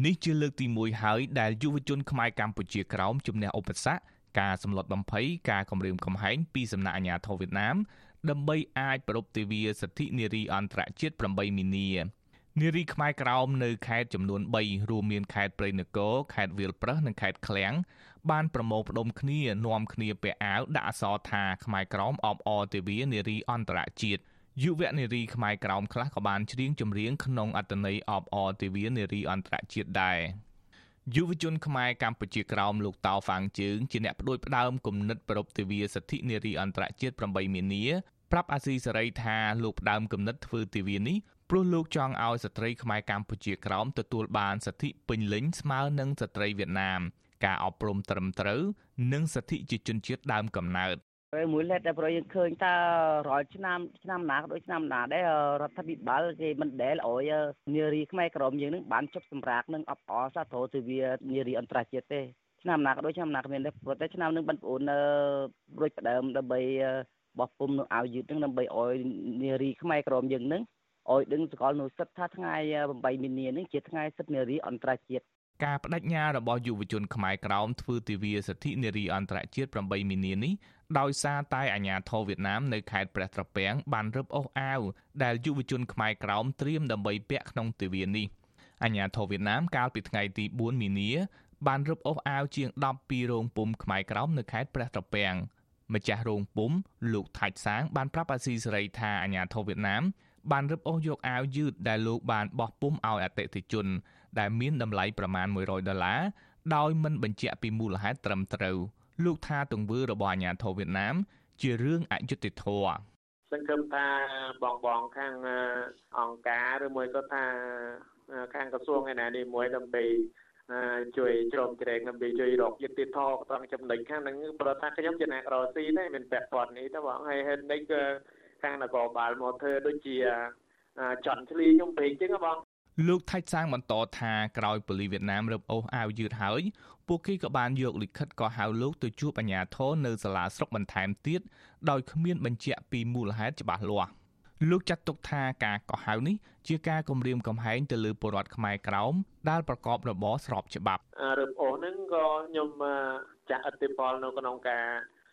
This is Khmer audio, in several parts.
នេះជាលើកទី1ហើយដែលយុវជនខ្មែរកម្ពុជាក្រោមជំនះឧបសគ្គការសម្លុតបំភ័យការគំរាមកំហែងពីសំណាក់អាជ្ញាធរវៀតណាមដើម្បីអាចប្រពៃទិវាសិទ្ធិនារីអន្តរជាតិ8មីនានារីខ្មែរក្រោមនៅខេត្តចំនួន3រួមមានខេត្តព្រៃនគរខេត្តវាលប្រឹសនិងខេត្តឃ្លាំងបានប្រមូលផ្ដុំគ្នានាំគ្នាពាក់អាវដាក់អក្សរថាខ្មែរក្រោមអបអរទិវានារីអន្តរជាតិ យុវនារីខ្មែរក្រោមខ្លះក៏បានច្រៀងចម្រៀងក្នុងអត្តន័យអបអរទិវានារីអន្តរជាតិដែរយុវជនខ្មែរកម្ពុជាក្រោមលោកតៅហ្វាងជើងជាអ្នកផ្ដួចផ្ដើមគំនិតប្រពៃទិវាសិទ្ធិនារីអន្តរជាតិ8មីនាប្រាប់អាស៊ីសេរីថាលោកផ្ដើមគំនិតធ្វើទិវានេះព្រោះលោកចង់ឲ្យស្ត្រីខ្មែរកម្ពុជាក្រោមទទួលបានសិទ្ធិពេញលេញស្មើនឹងស្ត្រីវៀតណាមការអប់រំត្រឹមត្រូវនិងសិទ្ធិជាជនជាតិដើមកំណើត ហើយមួយលេតតែប្រយើងឃើញតើរាល់ឆ្នាំឆ្នាំណាក៏ដូចឆ្នាំណាដែររដ្ឋាភិបាលគេមិនដែលឲ្យនារីខ្មែរក្រមយើងនឹងបានជប់សម្រាប់នឹងអបអរសាទរទិវានារីអន្តរជាតិទេឆ្នាំណាក៏ដូចឆ្នាំណាក៏មានដែរព្រោះតែឆ្នាំនឹងបងប្អូនរួចផ្ដើមដើម្បីបោះពុំនៅអាវយឺតនឹងដើម្បីឲ្យនារីខ្មែរក្រមយើងនឹងឲ្យដឹងសកលនូសិទ្ធថាថ្ងៃ8មីនានឹងជាថ្ងៃសិទ្ធិនារីអន្តរជាតិការបដិញ្ញារបស់យុវជនខ្មែរក្រោមធ្វើទិវាសិទ្ធិនារីអន្តរជាតិ8មីនានេះ ដោយសារតែអាញាធរវៀតណាមនៅខេត្តព្រះត្រពាំងបានរឹបអូសអាវដែលយុវជនខ្មែរក្រោមត្រៀមដើម្បីពាក់ក្នុងទិវានេះអាញាធរវៀតណាមកាលពីថ្ងៃទី4មីនាបានរឹបអូសអាវជាង10ពីរោងពុំខ្មែរក្រោមនៅខេត្តព្រះត្រពាំងម្ចាស់រោងពុំលោកថាច់សាងបានប្រាប់អាស៊ីសេរីថាអាញាធរវៀតណាមបានរឹបអូសយកអាវយឺតដែលលោកបានបោះពុំឲ្យអតិថិជន ដែលមានតម្លៃប្រមាណ100ដុល្លារដោយមិនបញ្ជាក់ពីមូលហេតុត្រឹមត្រូវ លោកថាទង្វើរបស់អាញាធរវៀតណាម ជារឿងអយុត្តិធម៌សង្ឃឹមថាបងបងខាងអង្គការឬមួយក៏ថាខាងក្រសួងឯណានេះមួយដើម្បីជួយជ្រោមជ្រែងដើម្បីជួយរកយុត្តិធម៌ត្រង់ចំណុចខាងហ្នឹងព្រោះថាខ្ញុំជាអ្នកក្រស៊ីដែរមានពាក់ព័ន្ធនេះទៅបងហើយហេតុនេះគឺខាងនគរបាលមកធ្វើដូចជាចន់ឆ្លីខ្ញុំពេកចឹងបង លោកថៃសាងបន្តថាក្រោយប៉ូលីសវៀតណាមរឹបអូសអាវយឺតហើយពួកគេក៏បានយកលិខិតក៏ហៅលោកទៅជួបអាជ្ញាធរនៅសាលាស្រុកបន្ថែមទៀតដោយគ្មានបញ្ជាក់ពីមូលហេតុច្បាស់លាស់លោកចាត់ទុកថាការកោះហៅនេះជាការគំរាមកំហែងទៅលើពលរដ្ឋខ្មែរក្រោមដែលប្រកបរបរស្របច្បាប់រឹបអូសហ្នឹងក៏ខ្ញុំចាក់អតិពលនៅក្នុងការ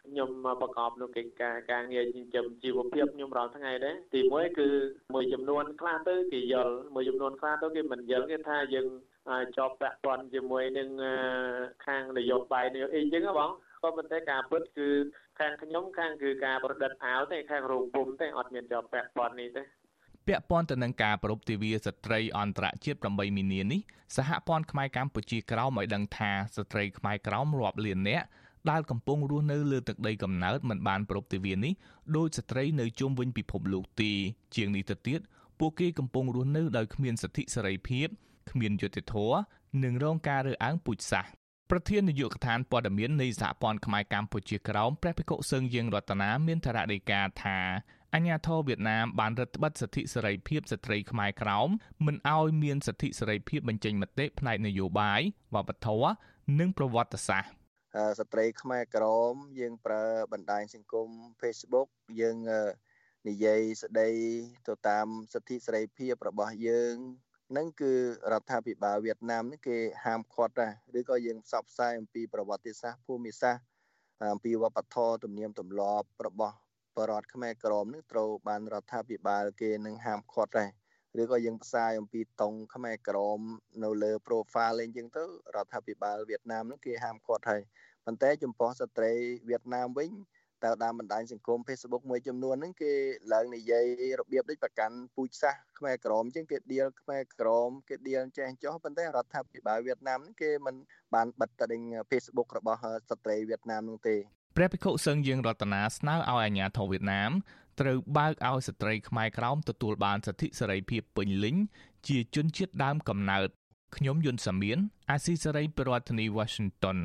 ខ្ញុំប្រកបនៅកិច្ចការការងារចិញ្ចឹមជីវភាពខ្ញុំរាល់ថ្ងៃដែរទីមួយគឺមួយចំនួនខ្លះទៅគេយល់មួយចំនួនខ្លះទៅគេមិនយល់គេថាយើងជាប់ពាក់ព័ន្ធជាមួយនឹងខាងនយោបាយនេះអីចឹងហ៎បងក៏ប៉ុន្តែការពិតគឺខាងខ្ញុំខាងគឺការប្រឌិតអាវទេខាងរោងពុំទេអត់មានជាប់ពាក់ព័ន្ធនេះទេពាក់ព័ន្ធទៅនឹងការប្រពៃទិវាស្ត្រីអន្តរជាតិ8មីនានេះសហព័ន្ធខ្មែរកម្ពុជាក្រោមឲ្យដឹងថាស្ត្រីខ្មែរក្រោមរាប់លាននាក់ ដែលកំពុងរស់នៅលើទឹកដីកំណើតមិនបានប្រពៃទិវានេះដោយស្ត្រីនៅជុំវិញពិភពលោកទេជាងនេះទៅទៀតពួកគេកំពុងរស់នៅដោយគ្មានសិទ្ធិសេរីភាពគ្មានយុត្តិធម៌និងរងការរើសអើងពូជសាសន៍ប្រធាននាយកដ្ឋានព័ត៌មាននៃសហព័ន្ធខ្មែរកម្ពុជាក្រោមព្រះភិក្ខុសឹងយើងរតនាមានថារដីកាថាអញ្ញាធរវៀតណាមបានរឹតបន្តឹងសិទ្ធិសេរីភាពស្ត្រីខ្មែរក្រោមមិនឲ្យមានសិទ្ធិសេរីភាពបញ្ចេញមតិផ្នែកនយោបាយវប្បធម៌និងប្រវត្តិសាស្ត្រ ស្ត្រីខ្មែរក្រមយើងប្រើបណ្ដាញសង្គម Facebook យើងនិយាយស្ដីទៅតាមសិទ្ធិសេរីភាពរបស់យើងនឹងគឺរដ្ឋាភិបាលវៀតណាមនេះគេហាមឃាត់ដែរឬក៏យើងផ្សព្វផ្សាយអំពីប្រវត្តិសាស្ត្រភូមិសាស្ត្រអំពីវប្បធម៌ទំនៀមទម្លាប់របស់បរតខ្មែរក្រមនឹងត្រូវបានរដ្ឋាភិបាលគេនឹងហាមឃាត់ដែរ ឬក៏យើងផ្សាយអំពីតុងខ្មែរក្រមនៅលើ profile អីចឹងទៅរដ្ឋាភិបាលវៀតណាមនឹងគេហាមឃាត់ហើយប៉ុន្តែចំពោះស្ត្រីវៀតណាមវិញតើតាមបណ្ដាញសង្គម Facebook មួយចំនួនហ្នឹងគេឡើងនិយាយរបៀបដូចប្រកាន់ពូជសាសខ្មែរក្រមជាងគេដៀលខ្មែរក្រមគេដៀលចេះចោះប៉ុន្តែរដ្ឋាភិបាលវៀតណាមគេមិនបានបិទតែ Facebook របស់ស្ត្រីវៀតណាមនោះទេ ព្រះភិក្ខុសឹងយើងរតនាស្នើឲ្យអាជ្ញាធរវៀតណាមត្រូវបើកឲ្យស្ត្រីខ្មែរក្រោមទទួលបានសិទ្ធិសេរីភាពពេញលេញជាជនជាតិដើមកំណើតខ្ញុំយុនសាមៀនអាស៊ីសេរីប្រធានាធិបតី Washington